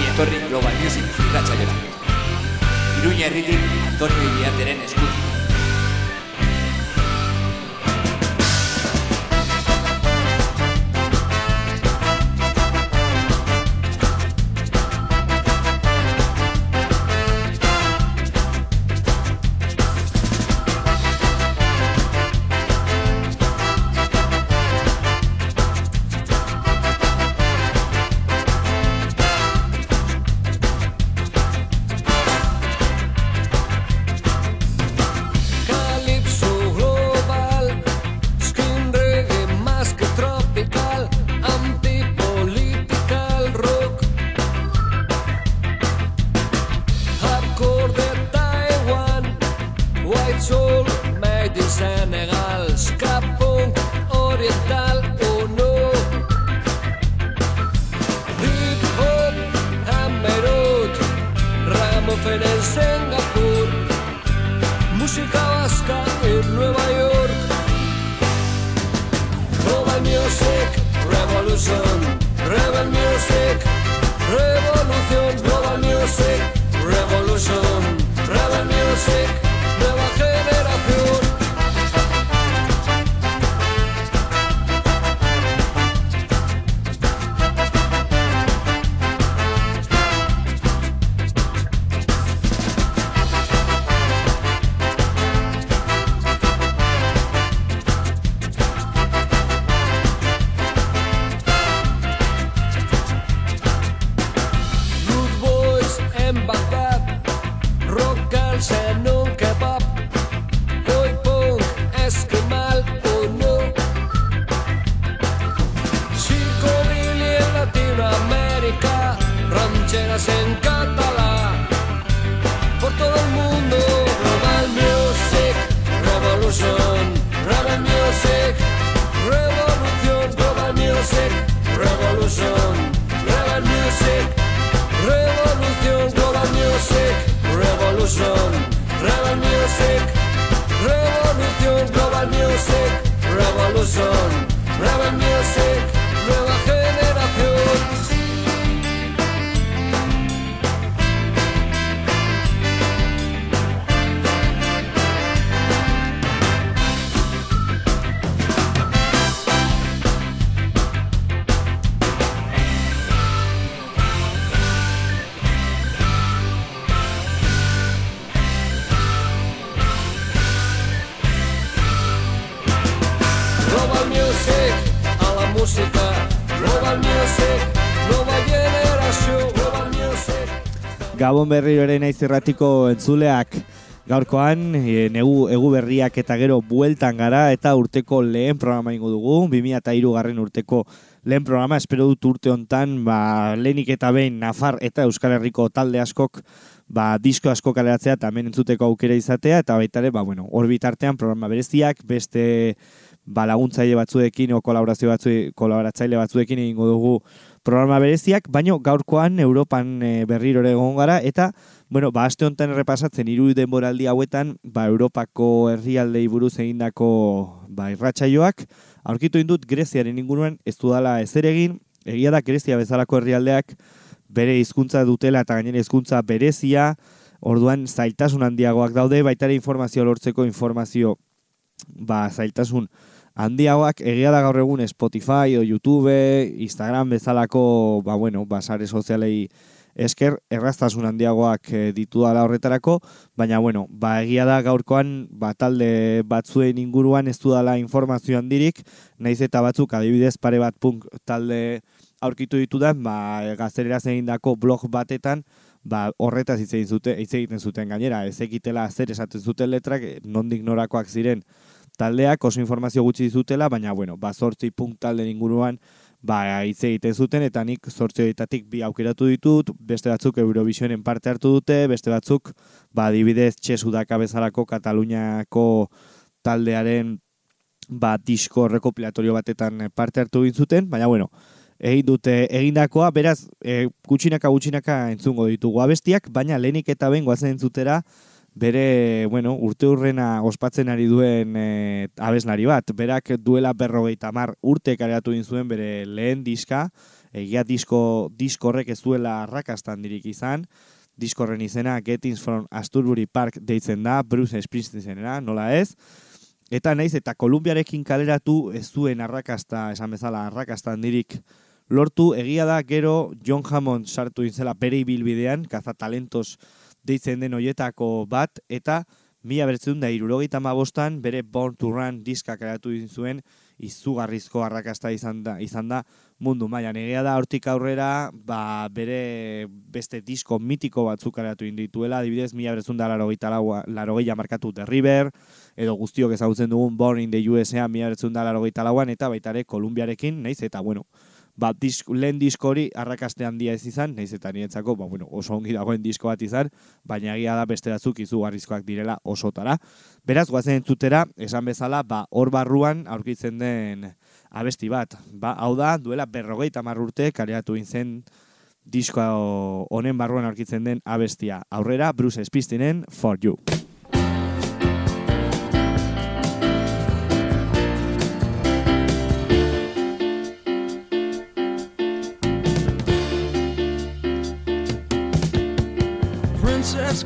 Ongi etorri Global Music irratsaioa. Iruña herritik Antonio Iriarteren eskutik. Gabon berriro ere naiz erratiko entzuleak. Gaurkoan e, negu, egu berriak eta gero bueltan gara eta urteko lehen programa ingo dugu, 2003 garren urteko lehen programa, espero dut urte hontan ba, lehenik eta behin Nafar eta Euskal Herriko talde askok ba, disko asko kaleratzea eta hemen entzuteko aukera izatea eta baita ere, ba, bueno, hor bitartean programa bereziak, beste ba, laguntzaile batzuekin o kolaborazio batzu, kolaboratzaile batzuekin egingo dugu programa bereziak, baino gaurkoan Europan e, berriro ere egon gara eta bueno, ba aste honetan errepasatzen hiru denboraldi hauetan, ba Europako herrialdei buruz egindako ba irratsaioak aurkitu indut Greziaren inguruan ez dudala ezer egin, egia da Grezia bezalako herrialdeak bere hizkuntza dutela eta gainera hizkuntza berezia, orduan zailtasun handiagoak daude, baita ere informazio lortzeko informazio ba zailtasun handiagoak egia da gaur egun Spotify o YouTube, Instagram bezalako, ba bueno, ba sare sozialei esker erraztasun handiagoak e, ditu dala horretarako, baina bueno, ba egia da gaurkoan ba talde batzuen inguruan ez dudala informazio handirik, naiz eta batzuk adibidez pare bat punk talde aurkitu ditudan, ba gaztereraz egindako blog batetan ba, horretaz hitz zute, hitz egiten zuten gainera, ez ekitela zer esaten zuten letrak, eh, nondik norakoak ziren taldeak oso informazio gutxi dizutela, baina bueno, ba zortzi punk talde inguruan ba hitz egiten zuten eta nik zortzi horietatik bi aukeratu ditut, beste batzuk Eurovisionen parte hartu dute, beste batzuk ba adibidez Txesudaka bezalako Kataluniako taldearen ba disko rekopilatorio batetan parte hartu egin baina bueno, egin dute egindakoa, beraz, e, gutxinaka gutxinaka entzungo ditugu abestiak, baina lehenik eta behin goazen entzutera, bere, bueno, urte urrena ospatzen ari duen e, abeslari bat. Berak duela berrogeita mar urte kareatu zuen bere lehen diska, egia disko, diskorrek ez duela arrakastan dirik izan, diskorren izena Gettings from Asturbury Park deitzen da, Bruce Springsteenera, nola ez, eta naiz eta Kolumbiarekin kaleratu ez zuen arrakasta, esan bezala, arrakastan dirik lortu, egia da gero John Hammond sartu inzela bere ibilbidean, kaza talentos deitzen den hoietako bat, eta mila bertzen da irurogeita bostan bere Born to Run diska karatu zuen izugarrizko arrakasta izan da, izan da mundu mailan. Egia da hortik aurrera ba, bere beste disko mitiko batzuk karatu indituela adibidez mila bertzen da larogeita markatu The River edo guztiok ezagutzen dugun Born in the USA mila bertzen da larogeita lauan eta baitare Kolumbiarekin naiz eta bueno ba, disk, lehen disko hori arrakaste handia ez izan, nahiz eta niretzako, ba, bueno, oso ongi dagoen disko bat izan, baina egia da beste datzuk izugarrizkoak direla osotara. Beraz, guazen entzutera, esan bezala, ba, hor barruan aurkitzen den abesti bat. Ba, hau da, duela berrogeita marrurte, kareatu intzen disko honen barruan aurkitzen den abestia. Aurrera, Bruce Spistinen, For You.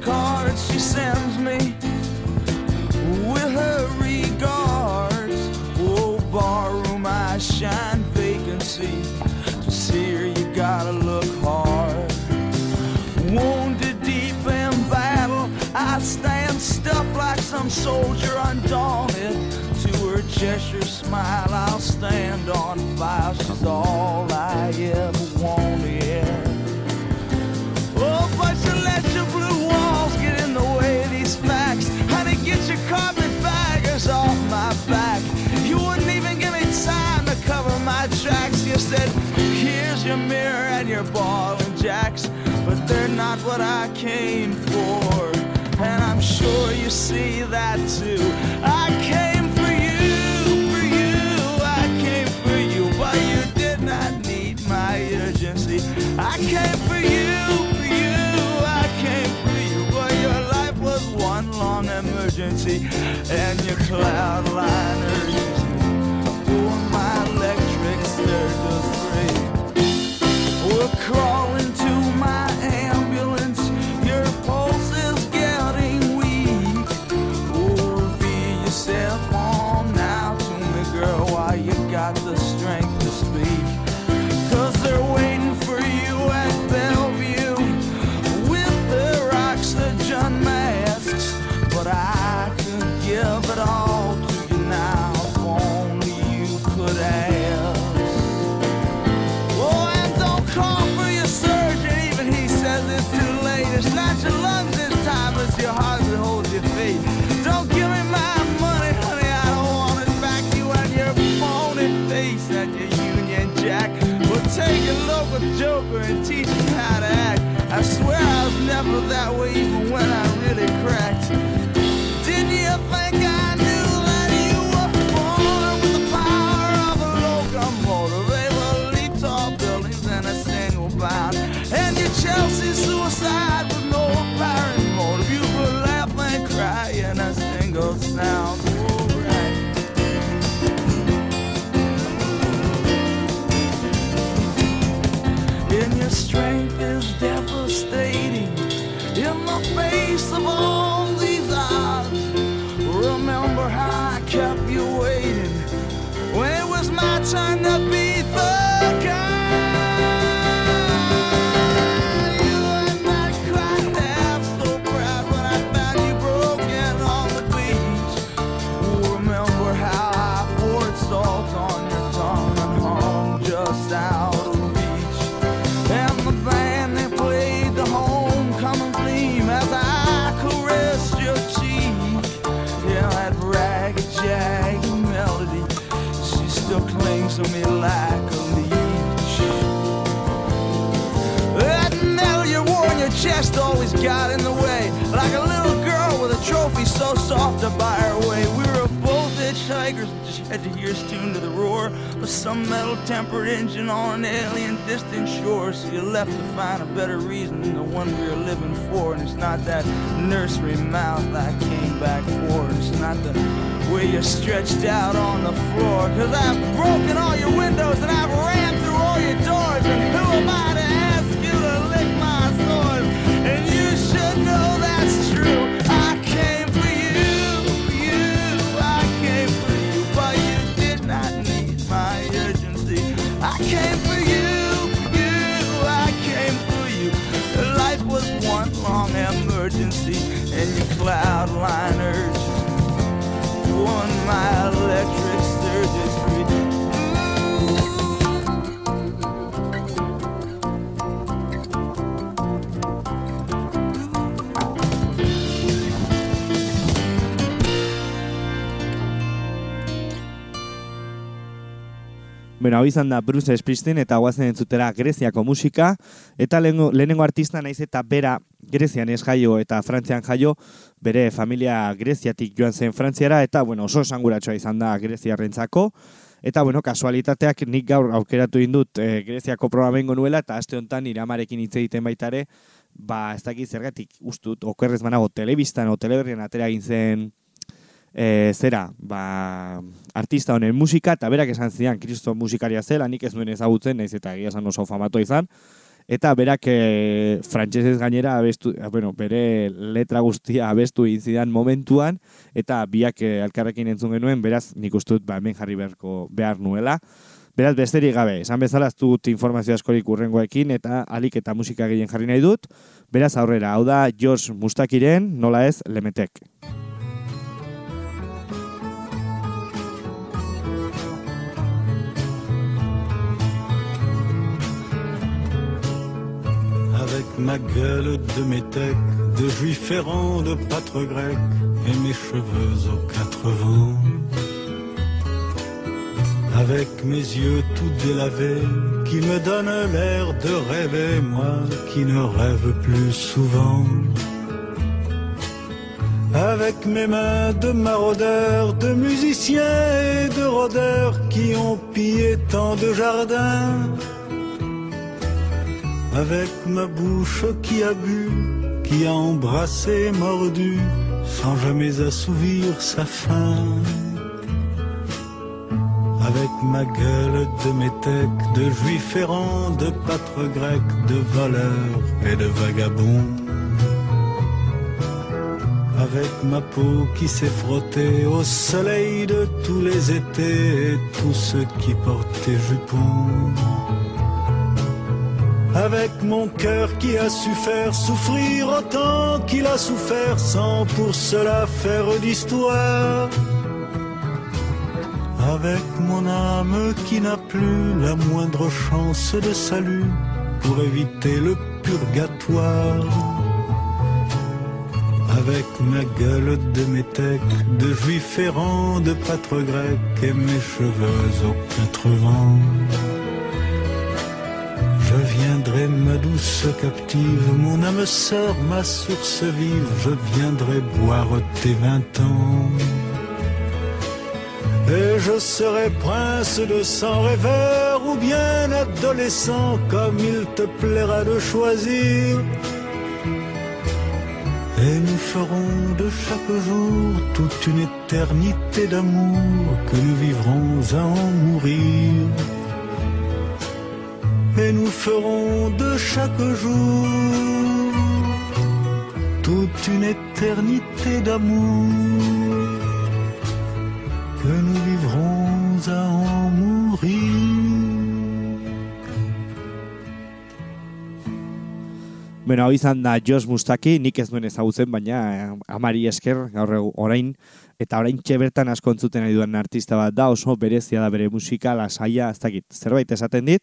Cards she sends me with her regards. Oh, barroom, I shine vacancy. To see her, you gotta look hard. Wounded deep in battle, I stand stuffed like some soldier undaunted. To her gesture, smile, I'll stand on fire. She's all I ever said, here's your mirror and your ball and jacks. But they're not what I came for. And I'm sure you see that too. I came for you, for you. I came for you, but you did not need my urgency. I came for you, for you. I came for you, but your life was one long emergency. And your cloud liner across single sound. And your strength is devastating in the face of all these odds. Remember how I kept you waiting when it was my turn to be got in the way. Like a little girl with a trophy so soft to buy her way. We were both hitchhikers, just had to hear us tuned to the roar of some metal tempered engine on an alien distant shore. So you left to find a better reason than the one we were living for. And it's not that nursery mouth I came back for. It's not the way you're stretched out on the floor. Cause I've broken all your windows and I've ran through all your doors and cloud liners. One mile electric Street. Bueno, hau izan da Bruce Springsteen eta guazen entzutera Greziako musika, eta lehenengo, lehenengo artista naiz eta bera Grezian ez jaio eta Frantzian jaio, bere familia Greziatik joan zen Frantziara, eta bueno, oso esanguratsua izan da Greziarrentzako, eta bueno, kasualitateak nik gaur aukeratu indut e, Greziako programengo nuela, eta aste honetan iramarekin hitz egiten baitare, ba ez dakit zergatik ustut, okerrez manago telebistan o teleberrian atera zen e, zera, ba, artista honen musika, eta berak esan zidan, kristo musikaria zela, nik ez nuen ezagutzen, naiz eta egia esan oso famato izan, eta berak e, frantsesez gainera abestu, eh, bueno, bere letra guztia abestu egin zidan momentuan, eta biak e, alkarrekin entzun genuen, beraz nik uste dut ba, hemen jarri beharko behar nuela. Beraz, besterik gabe, esan bezala ez dut informazio askorik urrengoekin, eta alik eta musika gehien jarri nahi dut, beraz aurrera, hau da George Mustakiren, nola ez, lemetek. Ma gueule de métèque, de juif errant, de pâtre grec, et mes cheveux aux quatre vents. Avec mes yeux tout délavés, qui me donnent l'air de rêver, moi qui ne rêve plus souvent. Avec mes mains de maraudeurs, de musiciens et de rôdeurs qui ont pillé tant de jardins. Avec ma bouche qui a bu, qui a embrassé, mordu, sans jamais assouvir sa faim. Avec ma gueule de métèque, de juif errant, de pâtre grec, de voleur et de vagabond. Avec ma peau qui s'est frottée au soleil de tous les étés et tous ceux qui portaient jupons. Avec mon cœur qui a su faire souffrir autant qu'il a souffert sans pour cela faire d'histoire. Avec mon âme qui n'a plus la moindre chance de salut pour éviter le purgatoire. Avec ma gueule de métèque, de juif errant, de pâtre grec et mes cheveux aux quatre vents. Ma douce captive, mon âme sœur, ma source vive, je viendrai boire tes vingt ans. Et je serai prince de sang rêveur ou bien adolescent, comme il te plaira de choisir. Et nous ferons de chaque jour toute une éternité d'amour que nous vivrons à en mourir et nous ferons de chaque jour toute une éternité d'amour que nous vivrons à en mourir. Bueno, hau izan da Josh Mustaki, nik ez duen ezagutzen, baina eh, amari esker, gaur orain, eta orain bertan asko entzuten nahi duen artista bat da, oso berezia da bere musika, lasaia, ez dakit, zerbait esaten dit,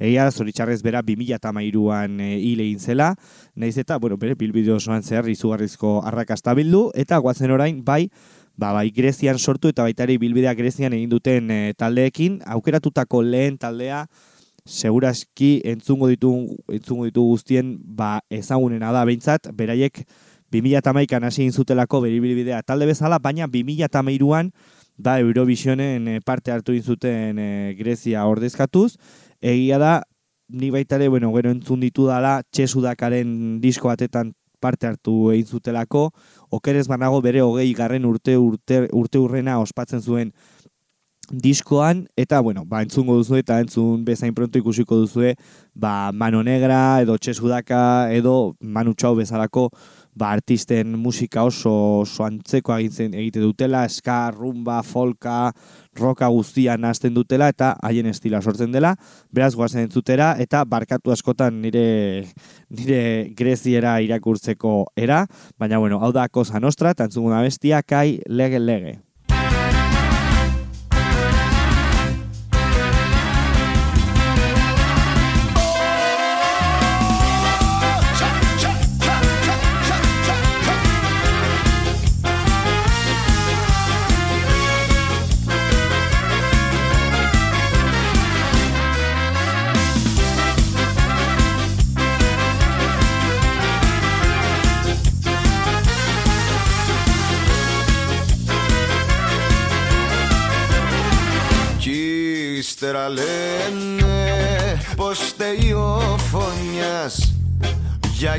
egia zoritxarrez bera 2008an e, egin zela, nahiz eta, bueno, bere bilbide osoan zehar izugarrizko arrakasta bildu, eta guazen orain, bai, ba, bai Grezian sortu eta baita ere bilbidea Grezian egin duten e, taldeekin, aukeratutako lehen taldea, segurazki entzungo ditu, entzungo ditu guztien ba, ezagunena da. Behintzat, beraiek 2008an hasi egin zutelako beribilbidea talde bezala, baina 2008an da Eurovisionen eh, parte hartu egin zuten eh, Grezia ordezkatuz, egia da, ni baita bueno, gero entzun ditu dala, txesudakaren disko batetan parte hartu egin zutelako, okerez banago bere hogei garren urte, urte, urte urrena ospatzen zuen diskoan, eta, bueno, ba, entzungo duzu eta entzun bezain pronto ikusiko duzue, ba, Mano Negra, edo Txesudaka, edo Manu Txau bezalako, ba, artisten musika oso, oso antzeko egiten egite dutela, ska, rumba, folka, roka guztia nazten dutela eta haien estila sortzen dela, beraz guazen entzutera eta barkatu askotan nire, nire greziera irakurtzeko era, baina bueno, hau da Cosa Nostra, eta entzuguna bestia, kai lege lege.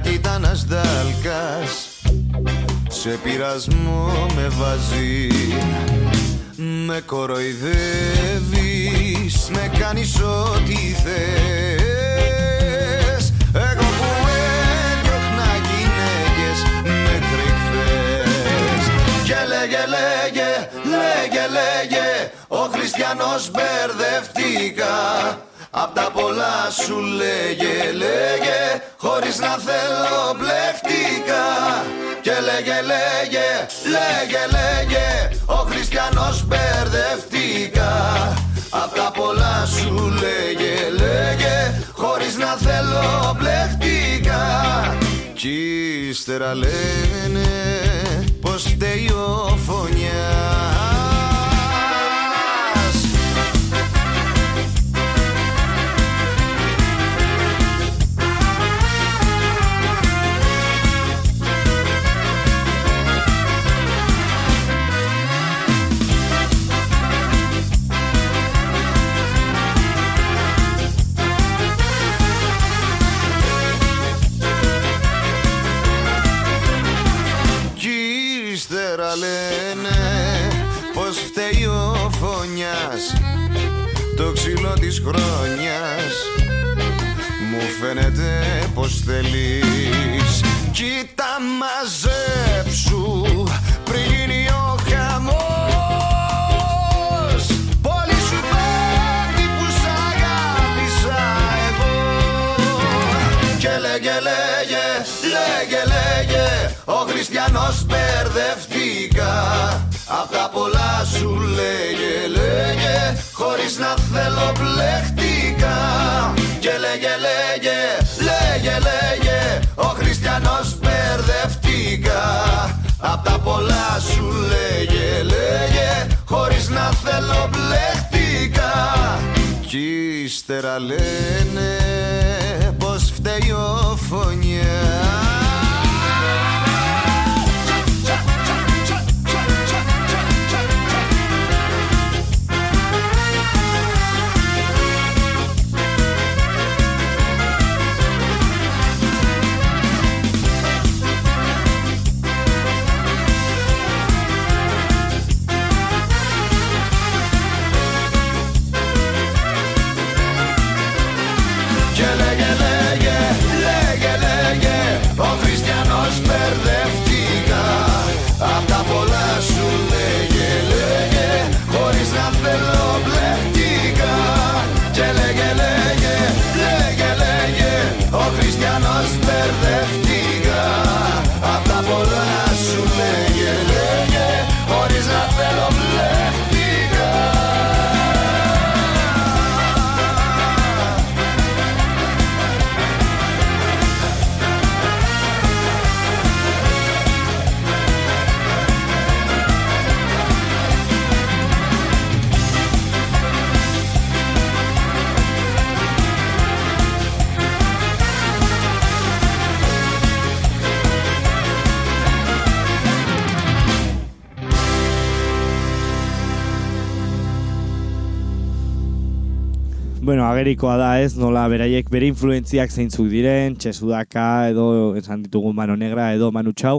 Για κοίτα να σδάλκας Σε πειρασμό με βάζει Με κοροϊδεύεις Με κάνεις ό,τι θες. Εγώ που έδιωχνα γυναίκες μέχρι χθες Και λέγε, λέγε, λέγε, λέγε Ο χριστιανός μπερδευτήκα Απ' τα πολλά σου λέγε, λέγε Χωρίς να θέλω μπλεχτήκα Και λέγε, λέγε, λέγε, λέγε Ο χριστιανός μπερδευτήκα Απ' τα πολλά σου λέγε, λέγε Χωρίς να θέλω μπλεχτήκα Κι ύστερα λένε πως φταίει ο φωνιάς φταίει ο φωνιάς Το ξύλο της χρόνιας. Μου φαίνεται πως θέλεις Κοίτα μαζέψου πριν γίνει ο χαμός. Πολύ σου πέφτει που σ' αγάπησα εγώ. Και λέγε, λέγε, λέγε, λέγε Ο χριστιανός μπερδευτήκα Απ' τα πολλά σου λέγε, λέγε Χωρίς να θέλω μπλεχτήκα Και λέγε, λέγε, λέγε, λέγε Ο χριστιανός μπερδευτήκα Απ' τα πολλά σου λέγε, λέγε Χωρίς να θέλω μπλεχτήκα Κι ύστερα λένε πως φταίει ο φωνιάς cristianos perdemos. Agerikoa da ez, nola beraiek bere influentziak zeintzuk diren, Txesudaka edo esan ditugun Mano Negra edo Manu Txau,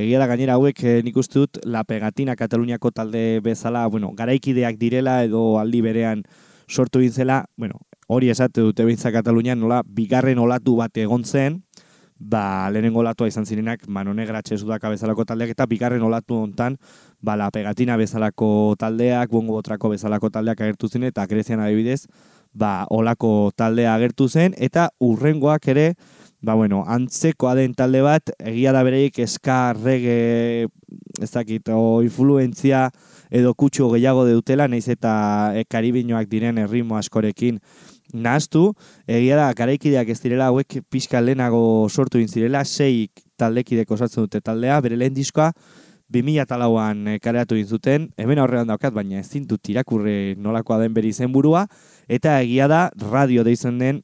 egia da gainera hauek eh, nik uste dut La Pegatina Kataluniako talde bezala, bueno, garaikideak direla edo aldi berean sortu egin zela, bueno, hori esate dute behintza Katalunian nola bigarren olatu bat egon zen, ba, lehenengo olatua izan zirenak Mano Negra Txesudaka bezalako taldeak eta bigarren olatu hontan ba, La Pegatina bezalako taldeak, Bongo Botrako bezalako taldeak agertu ziren eta Grezian adibidez ba, olako taldea agertu zen eta urrengoak ere ba, bueno, antzekoa den talde bat egia da bereik eska rege ez dakit, o influentzia edo kutsu gehiago deutela, naiz eta e, karibinoak diren erritmo askorekin nahaztu, egia da garaikideak ez direla hauek pixka lehenago sortu egin zirela, sei taldekidek osatzen dute taldea, bere lehen diskoa 2008an eh, kareatu egin zuten, hemen aurrean daukat, baina ez dut irakurre nolakoa den beri zenburua, eta egia da radio deizen den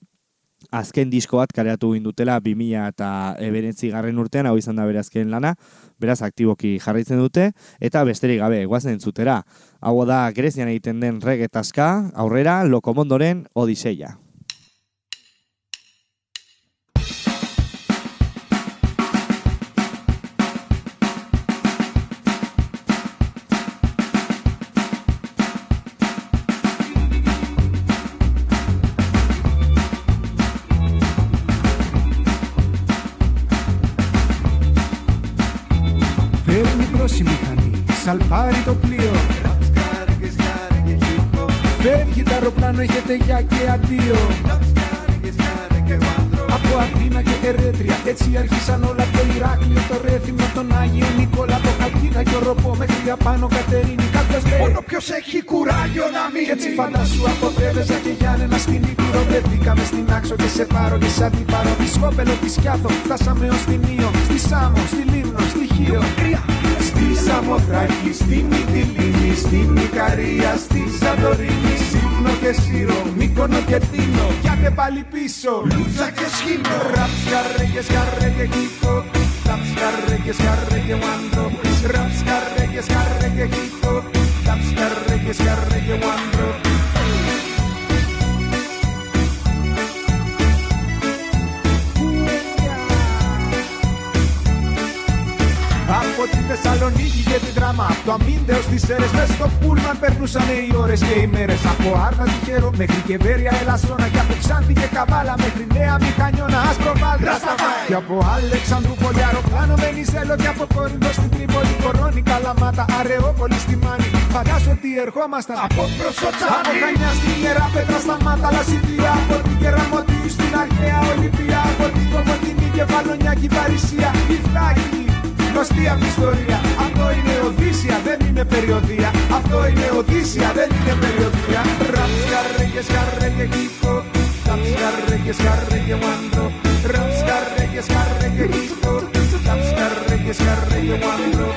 azken disko bat kareatu egin dutela 2000 eta eberentzi garren urtean, hau izan da bere azken lana, beraz aktiboki jarraitzen dute, eta besterik gabe, guazen zutera. Hau da Grezian egiten den regetazka, aurrera, lokomondoren odiseia. αντίπαρο, τη σκόπελο, της σκιάθο. Φτάσαμε ως την Ήο, στη Σάμο, στη Λίμνο, στη Χίο. Στη Σαμοθράκη, στην Μυτιλίνη, στην μυκαρία, στη Σαντορίνη. Σύμνο και Σύρο, Μύκονο και Τίνο. Κι άντε πάλι πίσω, Λούτσα και Σχήνο. Ράψκα ρε και σκαρέ και γλυκό. Ράψκα ρε και σκαρέ και μάντο. Ράψκα και σκαρέ και γλυκό. Ράψκα ρε και σκαρέ και μάντο. Θεσσαλονίκη και την Τράμα Από το Αμύντεο στις Σέρες Μες στο Πούλμαν περνούσαν οι ώρες και οι μέρες. Από Άρτα τυχερό μέχρι και Βέρεια Ελασσόνα Και από Ξάνθη και Καβάλα μέχρι Νέα Μηχανιώνα Άσπρο Βάλτρα Και από Αλεξανδρού πολύ αεροπλάνο Βενιζέλο Και από Κόρινθο στην Τρίπολη Κορώνη Καλαμάτα Αρεόπολη στη Μάνη. Φαντάσου ότι ερχόμασταν Από Προσοτσάνη Από Χανιά στην Ιερά Πέτρα στα Μάτα Λασιτία Από την Κεραμωτή στην Αρχαία Ολυμπία Από την Κομωτινή και Βαλονιάκη Παρισία Η Φλάκη γνωστή απ' ιστορία. Αυτό είναι Οδύσσια, δεν είναι περιοδία. Αυτό είναι Οδύσσια, δεν είναι περιοδία. Ραμσκαρέγγε, σκαρέγγε, χύπο. Ραμσκαρέγγε, σκαρέγγε, μάντο. Ραμσκαρέγγε, σκαρέγγε, χύπο. Ραμσκαρέγγε, σκαρέγγε, μάντο.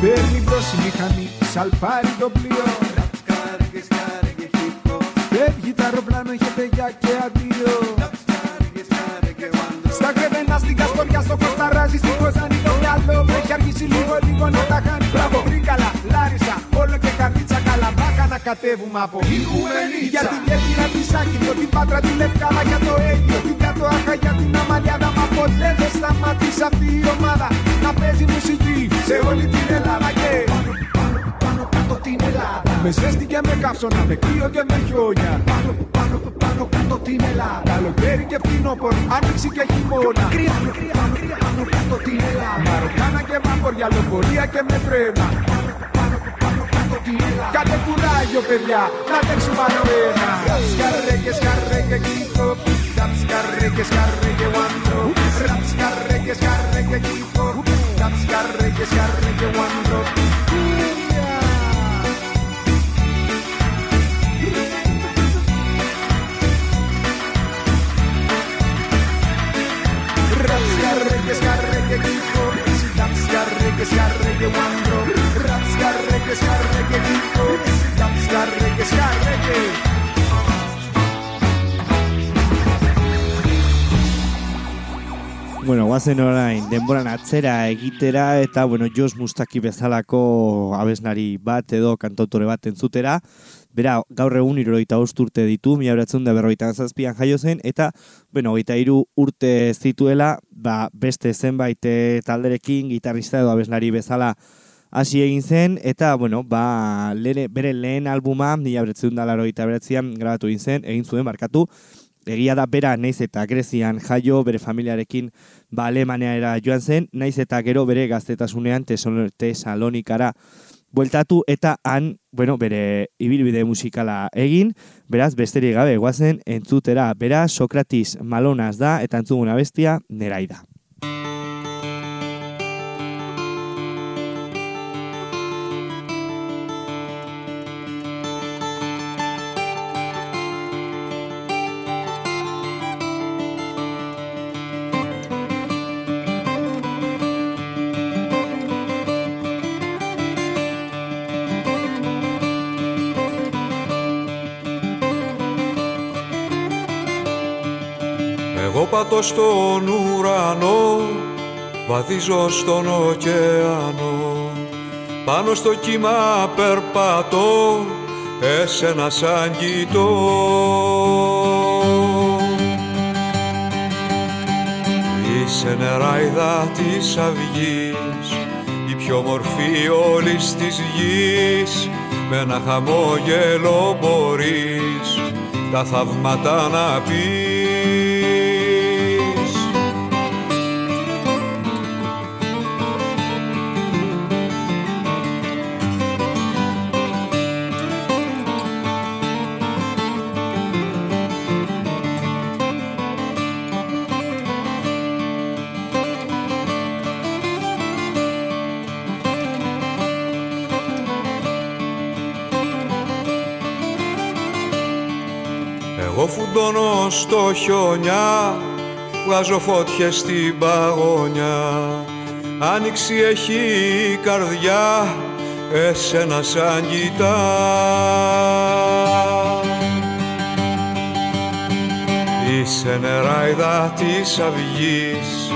Παίρνει μπρος η μηχανή, σαλπάρει το πλοίο αεροπλάνο, έχετε για και αντίο Στα κρεβένα, στην Καστοριά, στο Κοσταράζι Στην Κοζάνη το μυαλό. Μου έχει αργήσει λίγο λίγο να τα χάνει. Μπράβο, Τρίκαλα, Λάρισα, όλο και καρδίτσα Καλαμπάκα να κατέβουμε από Για την Κέρκυρα, τη Σάκη, την Πάτρα, τη Λευκάδα Για το Αίγυο, την Κατοάχα, για την Αμαλιάδα Μα ποτέ δεν σταματήσει αυτή η ομάδα. Να παίζει μουσική σε όλη την Ελλάδα yeah. Πάνω κάτω την Ελλάδα. Με ζέστη και με κάψωνα, με κρύο και με χιόνια. Πάνω πάνω πάνω κάτω την Ελλάδα. Καλοκαίρι και φθινόπωρο, άνοιξη και χειμώνα. Κρύα, κρύα, κρύα, πάνω κάτω την Ελλάδα. Μαροκάνα και βάμπορια, λεωφορεία και με τρένα. Πάνω πάνω πάνω κάτω την Ελλάδα. Κάντε κουράγιο παιδιά, να τρέξουμε άλλο ένα Ραψ, καρέγες, καρέγε, κύκο Ραψ, καρέγες, καρέγε, βάντρο Ραψ, καρέγες, καρέγε, κύκο Ραψ, καρέγες, καρέγε, Raps, carregue, carregue, equipo. Raps, carregue, carregue. Bueno, guazen orain, denboran atzera egitera eta, bueno, Jos Mustaki bezalako abesnari bat edo kantautore bat entzutera. Bera, gaur egun iroita urte ditu, mila beratzen da berroita zazpian jaio zen, eta, bueno, hogeita hiru urte zituela, ba, beste zenbait eh, talderekin, gitarrista edo abeslari bezala hasi egin zen, eta, bueno, ba, lere, bere lehen albuma, mila beretzen da laro eta beretzean, grabatu egin zen, egin zuen, barkatu, egia da bera naiz eta Grezian jaio bere familiarekin ba Alemaniara joan zen, naiz eta gero bere gaztetasunean Tesalonikara bueltatu eta han, bueno, bere ibilbide musikala egin, beraz besterik gabe guazen entzutera, bera Sokratis Malonas da eta entzuguna bestia neraida. Εγώ πατώ στον ουρανό, βαδίζω στον ωκεανό. Πάνω στο κύμα περπατώ, εσένα σαν κοιτώ. Είσαι νεράιδα της αυγής, η πιο μορφή όλης της γης. Με ένα χαμόγελο μπορείς τα θαύματα να πεις στο χιόνια, βγάζω φώτιες στην παγωνιά. Άνοιξη έχει η καρδιά, εσένα σαν κοιτά. Είσαι νεράιδα της αυγής,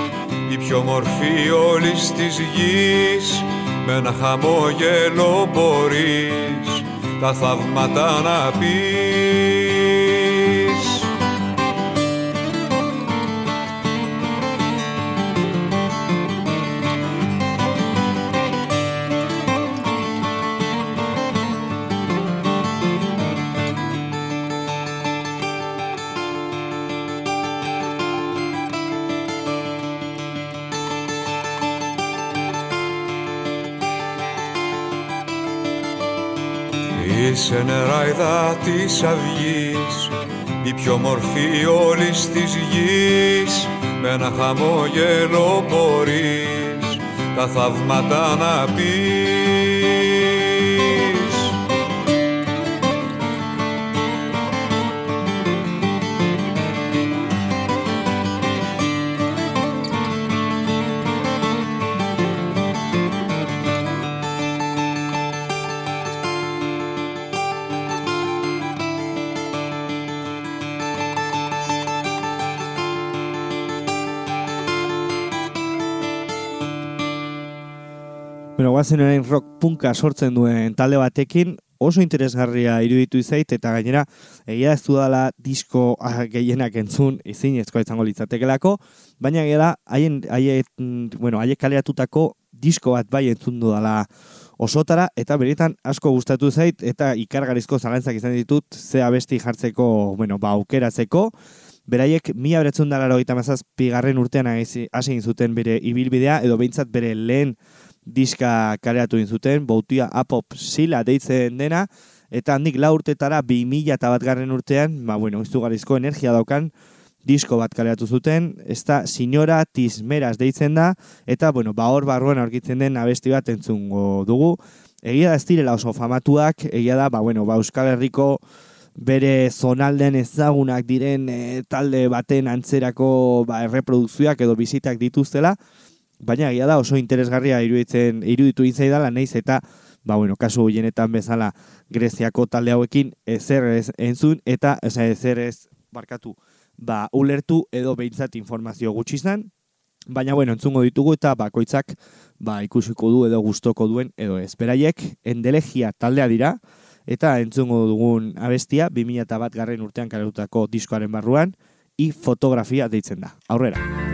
η πιο μορφή όλης της γης. Με ένα χαμόγελο μπορείς τα θαύματα να πεις Είσαι νεράιδα της αυγής η πιο μορφή όλης της γης με ένα χαμόγελο μπορείς τα θαύματα να πεις Orain rock punka sortzen duen talde batekin, oso interesgarria iruditu izait, eta gainera, egia ez dudala disko ah, gehienak entzun, ezin ezkoa izango litzatekelako, baina da, haien, haien, mm, bueno, haiek kaleratutako disko bat bai entzun dudala osotara, eta beretan asko gustatu zait, eta ikargarizko zalantzak izan ditut, ze abesti jartzeko, bueno, ba, aukeratzeko, Beraiek mila beretzen da laro pigarren urtean hasi zuten bere ibilbidea, edo behintzat bere lehen diska kaleratu egin zuten, bautia apop sila deitzen dena, eta handik lau urtetara 2000 eta bat garren urtean, ba, bueno, izugarrizko energia daukan, disko bat kaleratu zuten, ez da Signora Tismeras deitzen da, eta, bueno, ba hor barruan aurkitzen den abesti bat entzungo dugu. Egia da ez direla oso famatuak, egia da, ba, bueno, ba, Euskal Herriko bere zonalden ezagunak diren e, talde baten antzerako ba, erreprodukzioak edo bizitak dituztela, baina egia da oso interesgarria iruditzen iruditu intzaidala naiz eta ba bueno, kasu hoienetan bezala Greziako talde hauekin ezer ez entzun eta osea ezer ez barkatu ba ulertu edo behintzat informazio gutxi izan baina bueno, entzungo ditugu eta bakoitzak ba ikusiko du edo gustoko duen edo ez. Beraiek endelegia taldea dira eta entzungo dugun abestia 2001 bat garren urtean kalerutako diskoaren barruan i fotografia deitzen da. Aurrera.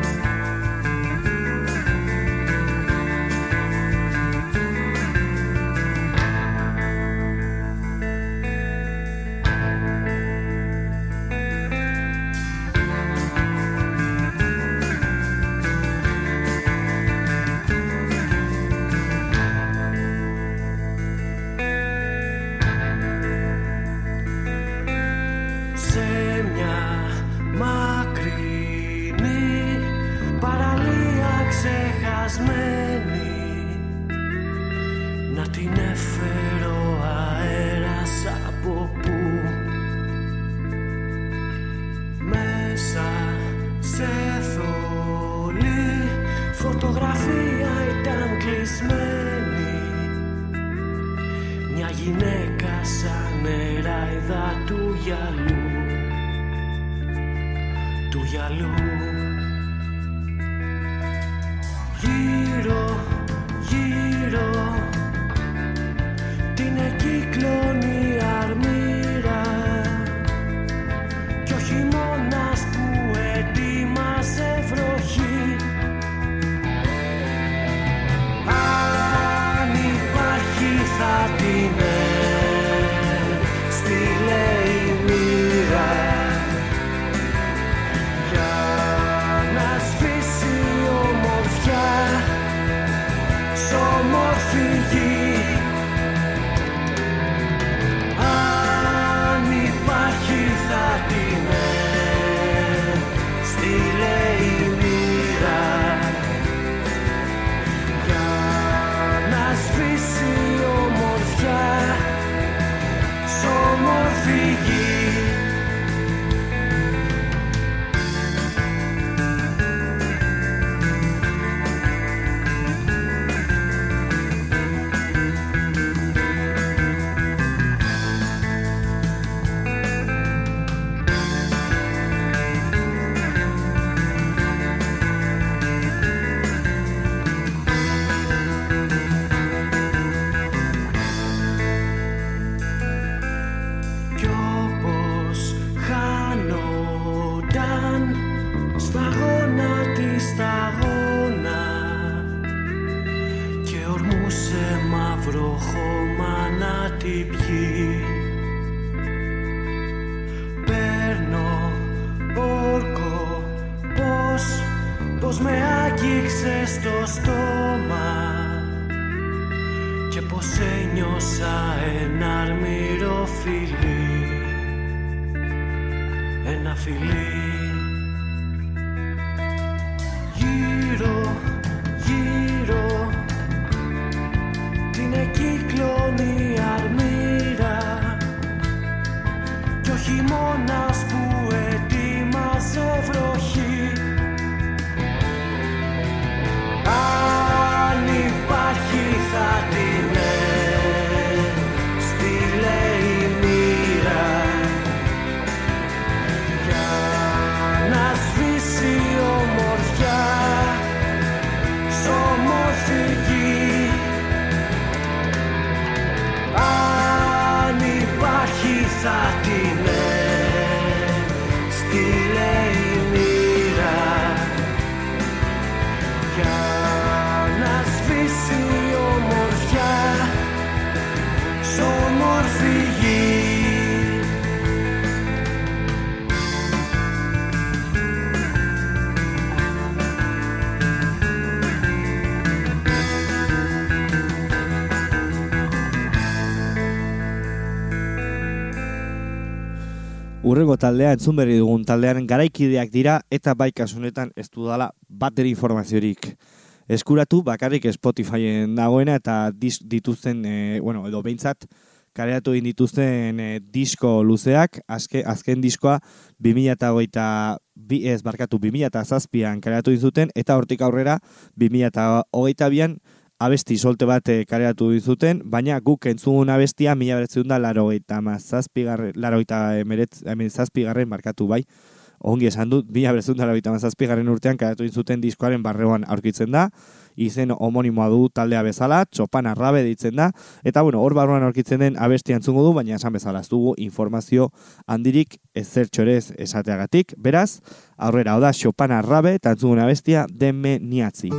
Ένα φιλί Urrengo taldea entzun berri dugun taldearen garaikideak dira eta bai kasunetan ez dudala bateri informaziorik. Eskuratu bakarrik Spotifyen dagoena eta dis, dituzten, e, bueno, edo behintzat, kareatu egin dituzten e, disko luzeak, azke, azken diskoa 2008 bi, ez barkatu 2007an kareatu egin zuten eta hortik aurrera 2008an abesti solte bat eh, kareatu dizuten, baina guk entzun abestia mila beretzen da laro eta laro eta zazpigarren markatu bai, ongi esan dut, mila beretzen da laro eta mazazpigarren urtean kareatu dizuten diskoaren barreoan aurkitzen da, izen homonimoa du taldea bezala, txopan arrabe ditzen da, eta bueno, hor barruan aurkitzen den abestia entzungo du, baina esan bezala ez dugu informazio handirik ezertxorez esateagatik, beraz, aurrera, oda, txopan arrabe, eta entzungun abestia, denme niatzi.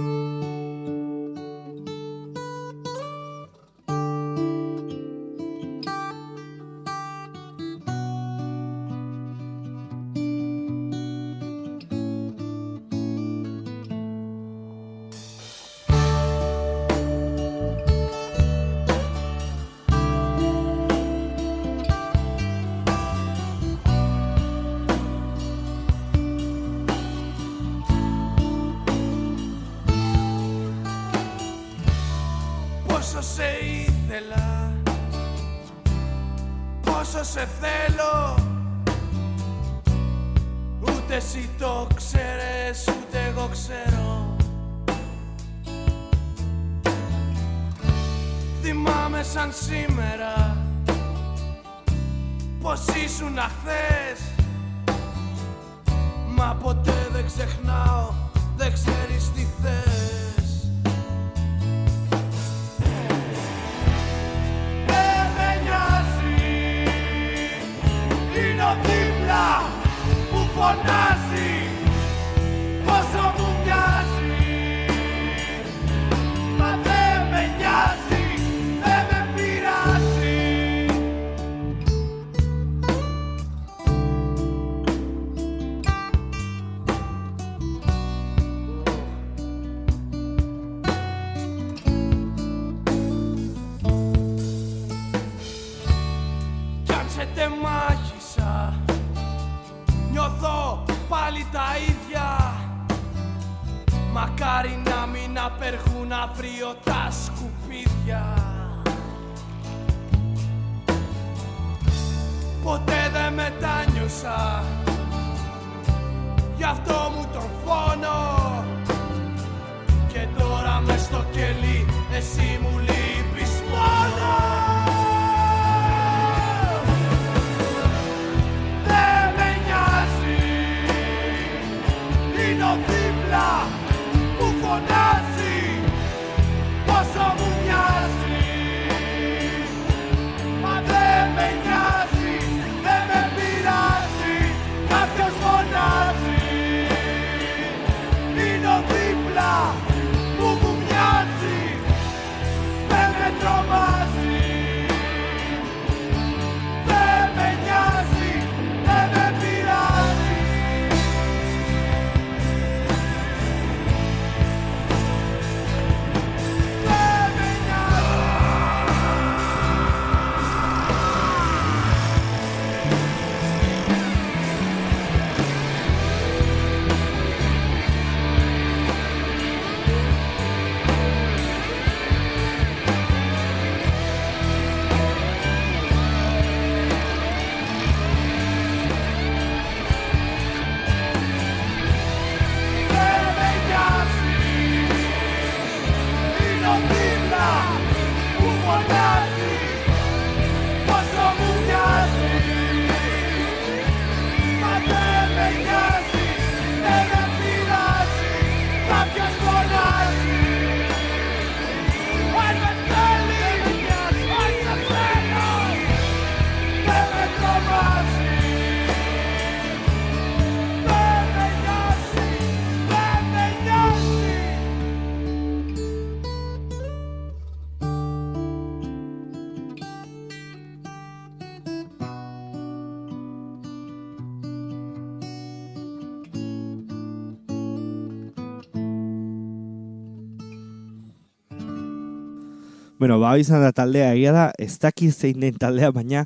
Bueno, ba, izan da taldea egia da, ez dakit zein den taldea, baina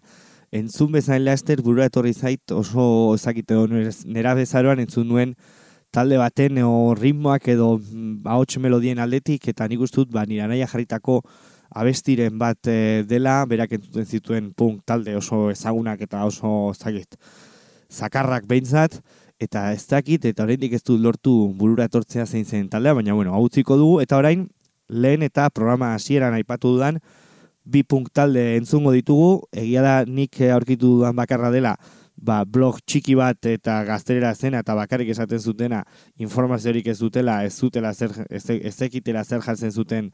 entzun bezain laster burura etorri zait oso ezakite nera bezaroan entzun nuen talde baten o ritmoak edo mm, ahots melodien aldetik eta nik uste dut ba nire anaia jarritako abestiren bat eh, dela, berak entzuten zituen punk talde oso ezagunak eta oso ezakit zakarrak behintzat, eta ez dakit, eta oraindik ez dut lortu burura etortzea zein zen taldea, baina bueno, hau dugu, eta orain lehen eta programa hasieran aipatu dudan bi punk talde entzungo ditugu, egia da nik aurkitu dudan bakarra dela, ba, blog txiki bat eta gaztelera zena eta bakarrik esaten zutena informaziorik ez dutela, ez zutela zer, ez, ekitela zer jartzen zuten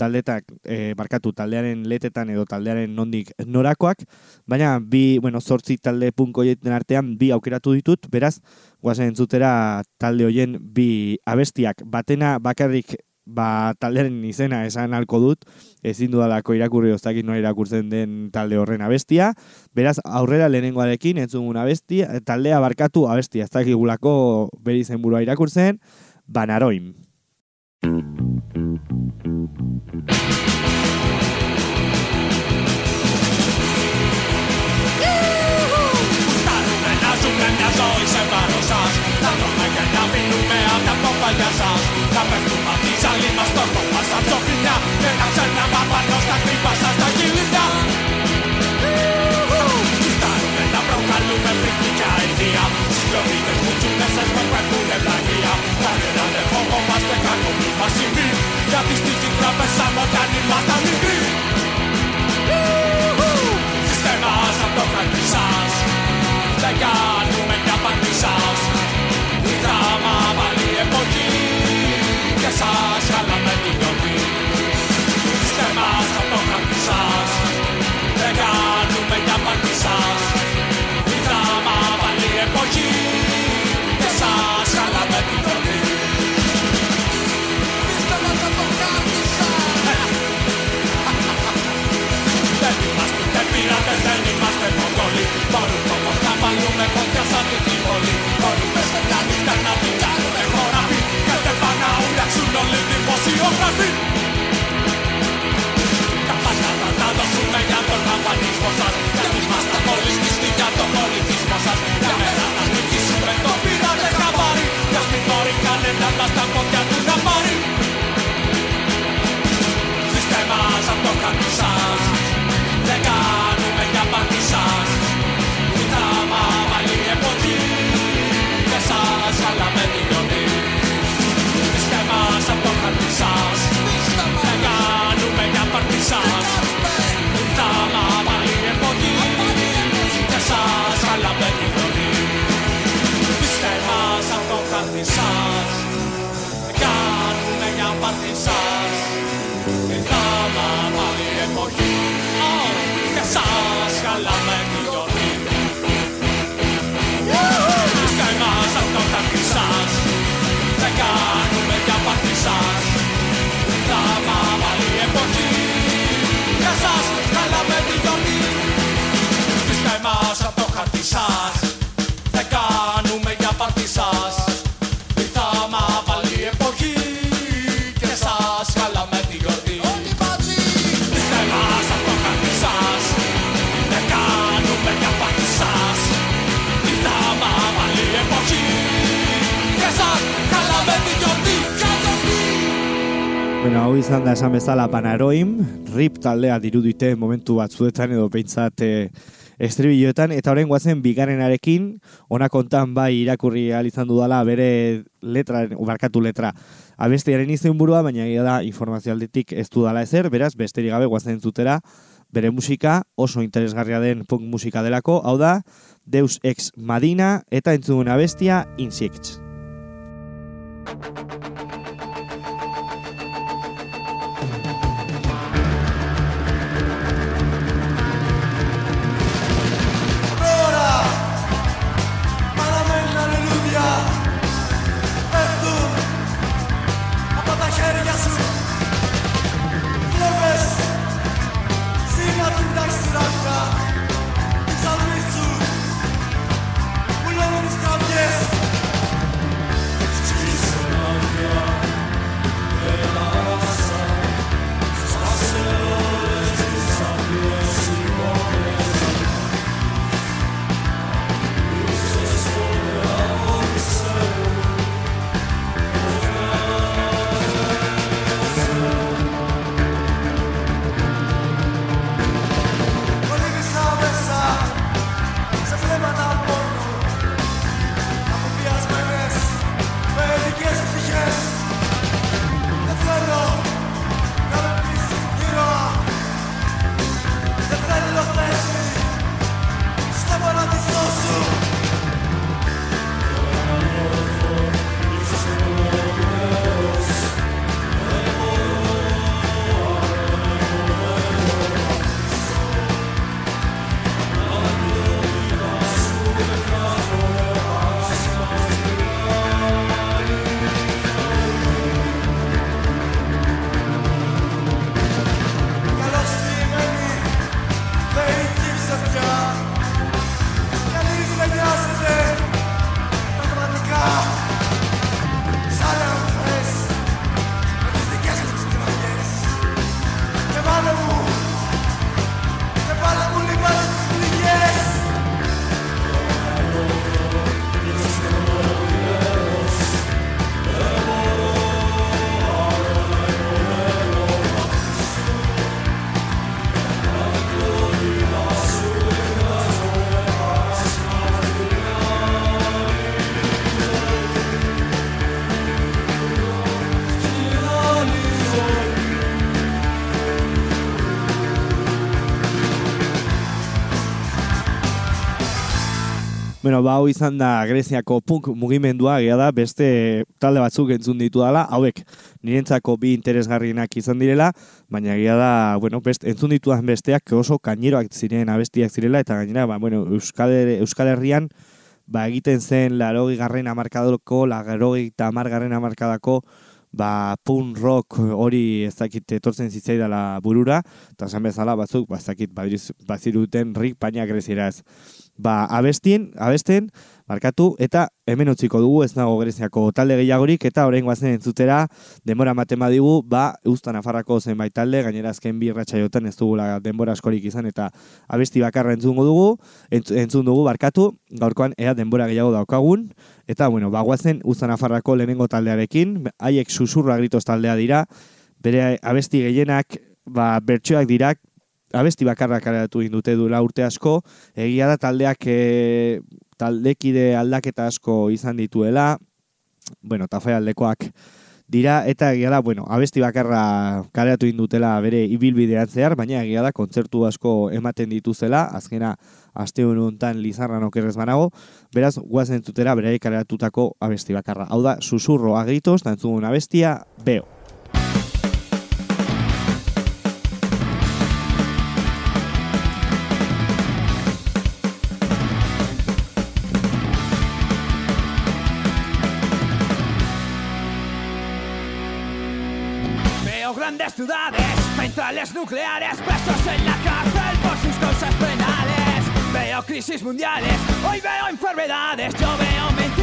taldetak, e, barkatu taldearen letetan edo taldearen nondik norakoak, baina bi, bueno, zortzi talde punko artean bi aukeratu ditut, beraz, guazen entzutera talde hoien bi abestiak, batena bakarrik ba, taldearen izena esan halko dut, ezin dudalako irakurri oztakit noa irakurtzen den talde horren abestia, beraz, aurrera lehenengoarekin entzugun abestia, taldea barkatu abestia, ez dakigulako beri zenburua irakurtzen, banaroim. Σαν όταν ήμασταν μικροί Στις σαν το χαρτί σας. Δεν κάνουμε πειρατές δεν είμαστε Μπορούμε όμως να βάλουμε κοντιά σαν τη Bueno, hau izan da esan bezala Panaroim, rip taldea dirudite momentu batzuetan edo peintzat e, eh, estribiloetan, eta orain guazen bigarenarekin, honakontan bai irakurri izan dudala bere letra, barkatu letra, abestiaren izen burua, baina gira da informazio aldetik ez dudala ezer, beraz, besterik gabe guazen zutera, bere musika oso interesgarria den punk musika delako, hau da Deus Ex Madina eta entzuguna bestia Insects. Bueno, ba, hau izan da Greziako punk mugimendua, gea da, beste talde batzuk entzun ditu dala, hauek nirentzako bi interesgarrienak izan direla, baina gea da, bueno, best, entzun ditudan besteak oso kaineroak ziren abestiak zirela, eta gainera, ba, bueno, Euskal, Euskal Herrian, ba, egiten zen larogi garren amarkadoko, larogi eta amargarren amarkadako, ba, punk rock hori ez dakit etortzen zitzaidala burura, eta esan bezala batzuk, ba, ez dakit badiriz- baziruten rik paina greziera ez. Ba, abestien, abesten, markatu, eta hemen utziko dugu ez nago greziako talde gehiagorik, eta orain guazen entzutera, denbora matema digu, ba, Eustan Nafarrako zenbait talde, gainera azken bi irratsaiotan ez dugula denbora askorik izan, eta abesti bakarra entzungo dugu, entz, entzun dugu barkatu, gaurkoan ea denbora gehiago daukagun, eta bueno, bagoazen Uzta Nafarrako lehenengo taldearekin, haiek susurra gritos taldea dira, bere abesti gehienak, ba, bertsoak dira, abesti bakarrak aratu dute duela urte asko, egia da taldeak e, taldekide aldaketa asko izan dituela, bueno, tafai aldekoak dira, eta egia da, bueno, abesti bakarra kareatu indutela bere ibilbidean zehar, baina egia da, kontzertu asko ematen dituzela, azkena aste honetan lizarran okerrez banago, beraz, guazen entzutera beraiek kareatutako abesti bakarra. Hau da, susurro agritos, da entzugun abestia, beo. Ciudades, nucleares, presos en la cárcel por sus causas penales. Veo crisis mundiales, hoy veo enfermedades, yo veo mentiras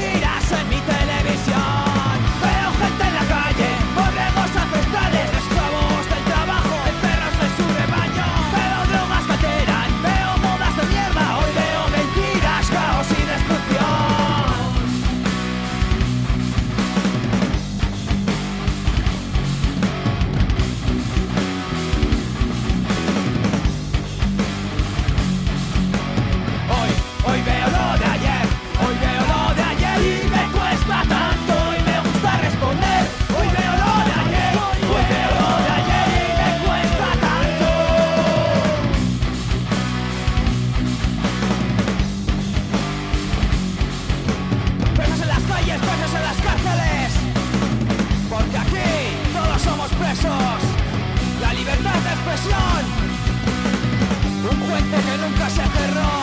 las cárceles, porque aquí todos somos presos. La libertad de expresión, un puente que nunca se cerró.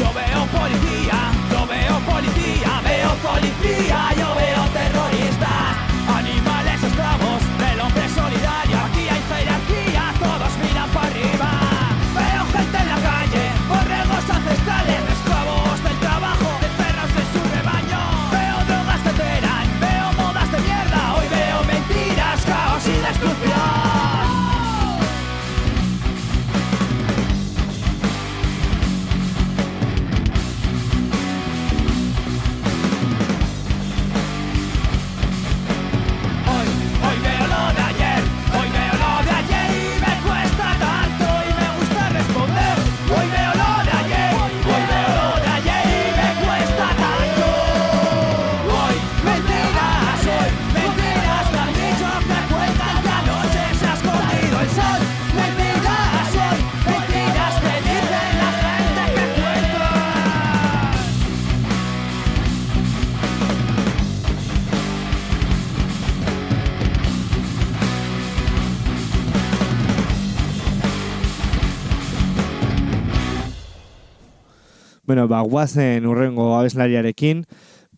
Yo veo policía, yo veo policía, veo policía, ba, guazen urrengo abeslariarekin,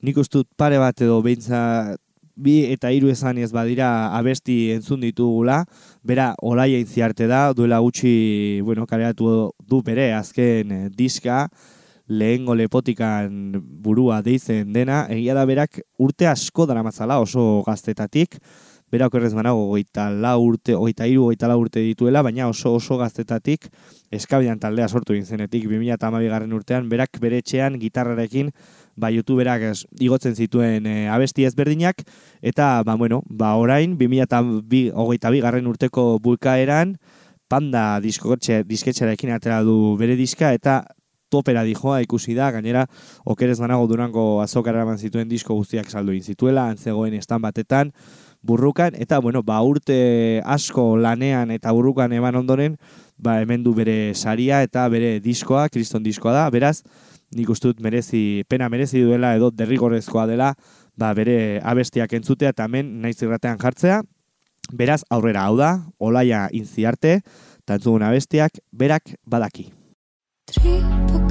nik ustut pare bat edo beintza bi eta hiru esan ez badira abesti entzun ditugula, bera olaia intziarte da, duela gutxi, bueno, kareatu du bere azken eh, diska, lehengo lepotikan burua deitzen dena, egia da berak urte asko dara matzala oso gaztetatik, berak errez banago goita la urte, goita iru, goita la urte dituela, baina oso oso gaztetatik eskabian taldea sortu zenetik. 2008 garren urtean, berak bere etxean gitarrarekin ba, youtuberak igotzen zituen e, abesti ezberdinak, eta, ba, bueno, ba, orain, 2022 garren urteko bukaeran, panda diskotxe, disketxearekin atera du bere diska, eta topera dijoa ikusi da, gainera okerez banago durango azokara eman zituen disko guztiak saldu zituela, antzegoen estan batetan, burrukan, eta bueno, ba, urte asko lanean eta burrukan eman ondoren, ba, hemen du bere saria eta bere diskoa, kriston diskoa da, beraz, nik ustut merezi, pena merezi duela edo derrigorrezkoa dela, ba, bere abestiak entzutea eta hemen naiz irratean jartzea, beraz aurrera hau da, olaia inziarte, eta entzugun abestiak, berak badaki. Tripo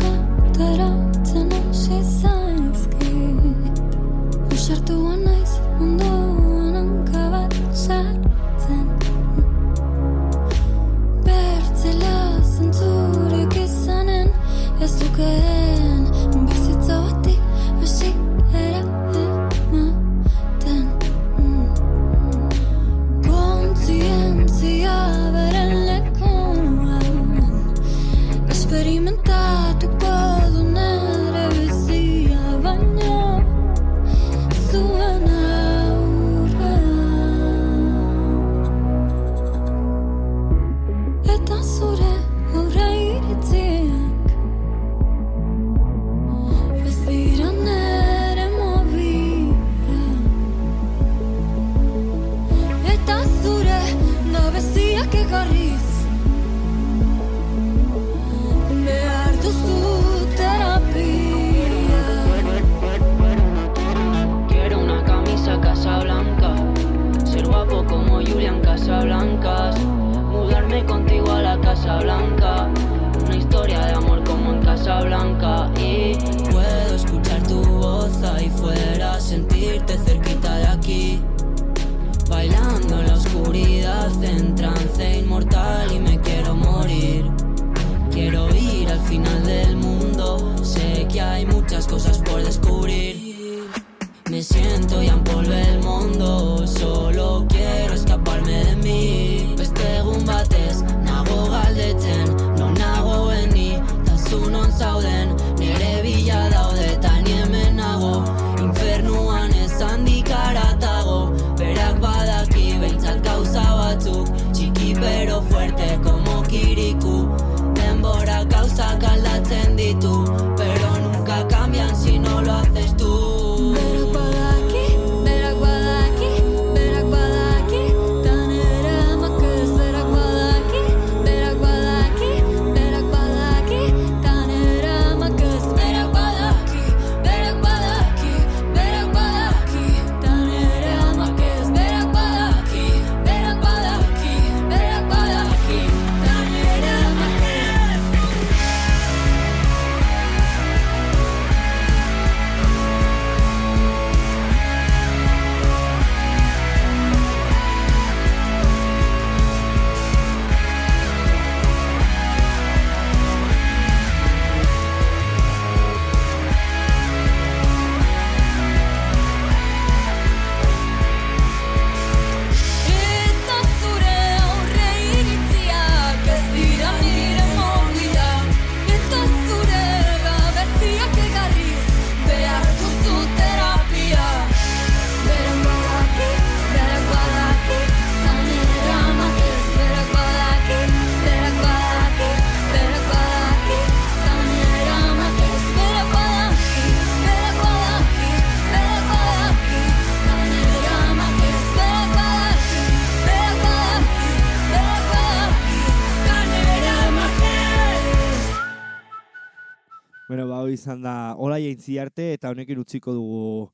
aintzi arte eta honekin utziko dugu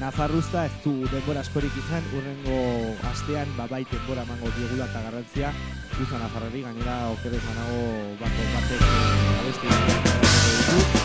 Nafarruzta ez du denbora askorik izan, urrengo astean babait denbora emango diogula eta garrantzia Guzan Nafarrari gainera okerrez manago bako batek abesti